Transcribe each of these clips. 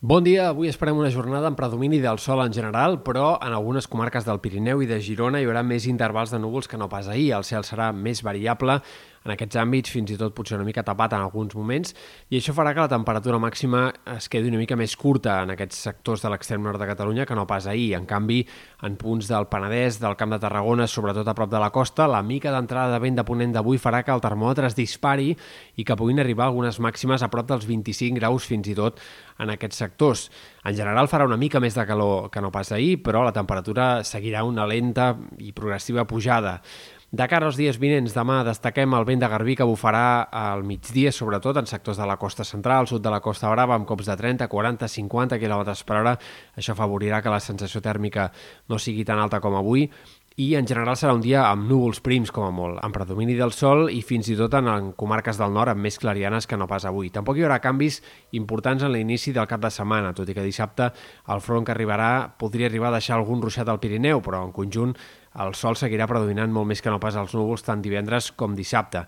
Bon dia, avui esperem una jornada amb predomini del sol en general, però en algunes comarques del Pirineu i de Girona hi haurà més intervals de núvols que no pas ahir. El cel serà més variable, en aquests àmbits, fins i tot potser una mica tapat en alguns moments, i això farà que la temperatura màxima es quedi una mica més curta en aquests sectors de l'extrem nord de Catalunya que no pas ahir. En canvi, en punts del Penedès, del Camp de Tarragona, sobretot a prop de la costa, la mica d'entrada de vent de ponent d'avui farà que el termòmetre es dispari i que puguin arribar algunes màximes a prop dels 25 graus fins i tot en aquests sectors. En general farà una mica més de calor que no pas ahir, però la temperatura seguirà una lenta i progressiva pujada. De cara als dies vinents, demà destaquem el vent de Garbí que bufarà al migdia, sobretot en sectors de la costa central, sud de la costa brava, amb cops de 30, 40, 50 km per hora. Això afavorirà que la sensació tèrmica no sigui tan alta com avui i en general serà un dia amb núvols prims com a molt, amb predomini del sol i fins i tot en, en comarques del nord amb més clarianes que no pas avui. Tampoc hi haurà canvis importants en l'inici del cap de setmana, tot i que dissabte el front que arribarà podria arribar a deixar algun ruixat al Pirineu, però en conjunt el sol seguirà predominant molt més que no pas els núvols tant divendres com dissabte.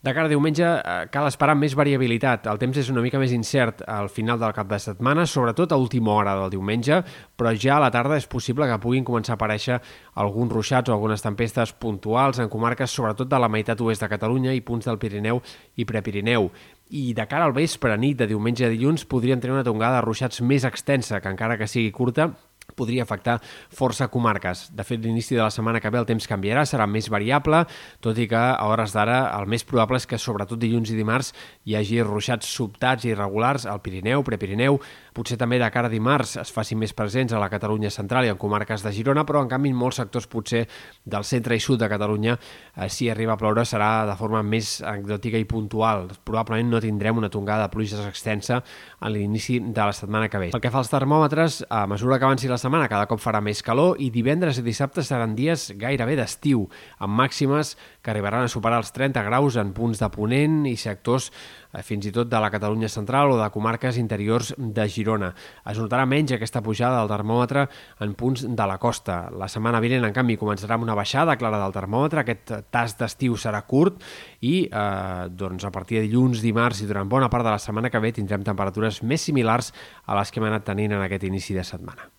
De cara a diumenge eh, cal esperar més variabilitat. El temps és una mica més incert al final del cap de setmana, sobretot a última hora del diumenge, però ja a la tarda és possible que puguin començar a aparèixer alguns ruixats o algunes tempestes puntuals en comarques sobretot de la meitat oest de Catalunya i punts del Pirineu i Prepirineu. I de cara al vespre, nit de diumenge a dilluns, podrien tenir una tongada de ruixats més extensa, que encara que sigui curta, podria afectar força comarques. De fet, l'inici de la setmana que ve el temps canviarà, serà més variable, tot i que a hores d'ara el més probable és que sobretot dilluns i dimarts hi hagi ruixats sobtats i irregulars al Pirineu, Prepirineu, potser també de cara a dimarts es facin més presents a la Catalunya central i en comarques de Girona, però en canvi en molts sectors potser del centre i sud de Catalunya eh, si arriba a ploure serà de forma més anecdòtica i puntual. Probablement no tindrem una tongada de pluges extensa a l'inici de la setmana que ve. Pel que fa als termòmetres, a mesura que avanci la setmana cada cop farà més calor i divendres i dissabte seran dies gairebé d'estiu, amb màximes que arribaran a superar els 30 graus en punts de ponent i sectors eh, fins i tot de la Catalunya central o de comarques interiors de Girona. Es notarà menys aquesta pujada del termòmetre en punts de la costa. La setmana vinent, en canvi, començarà amb una baixada clara del termòmetre, aquest tast d'estiu serà curt i eh, doncs, a partir de dilluns, dimarts i durant bona part de la setmana que ve tindrem temperatures més similars a les que hem anat tenint en aquest inici de setmana.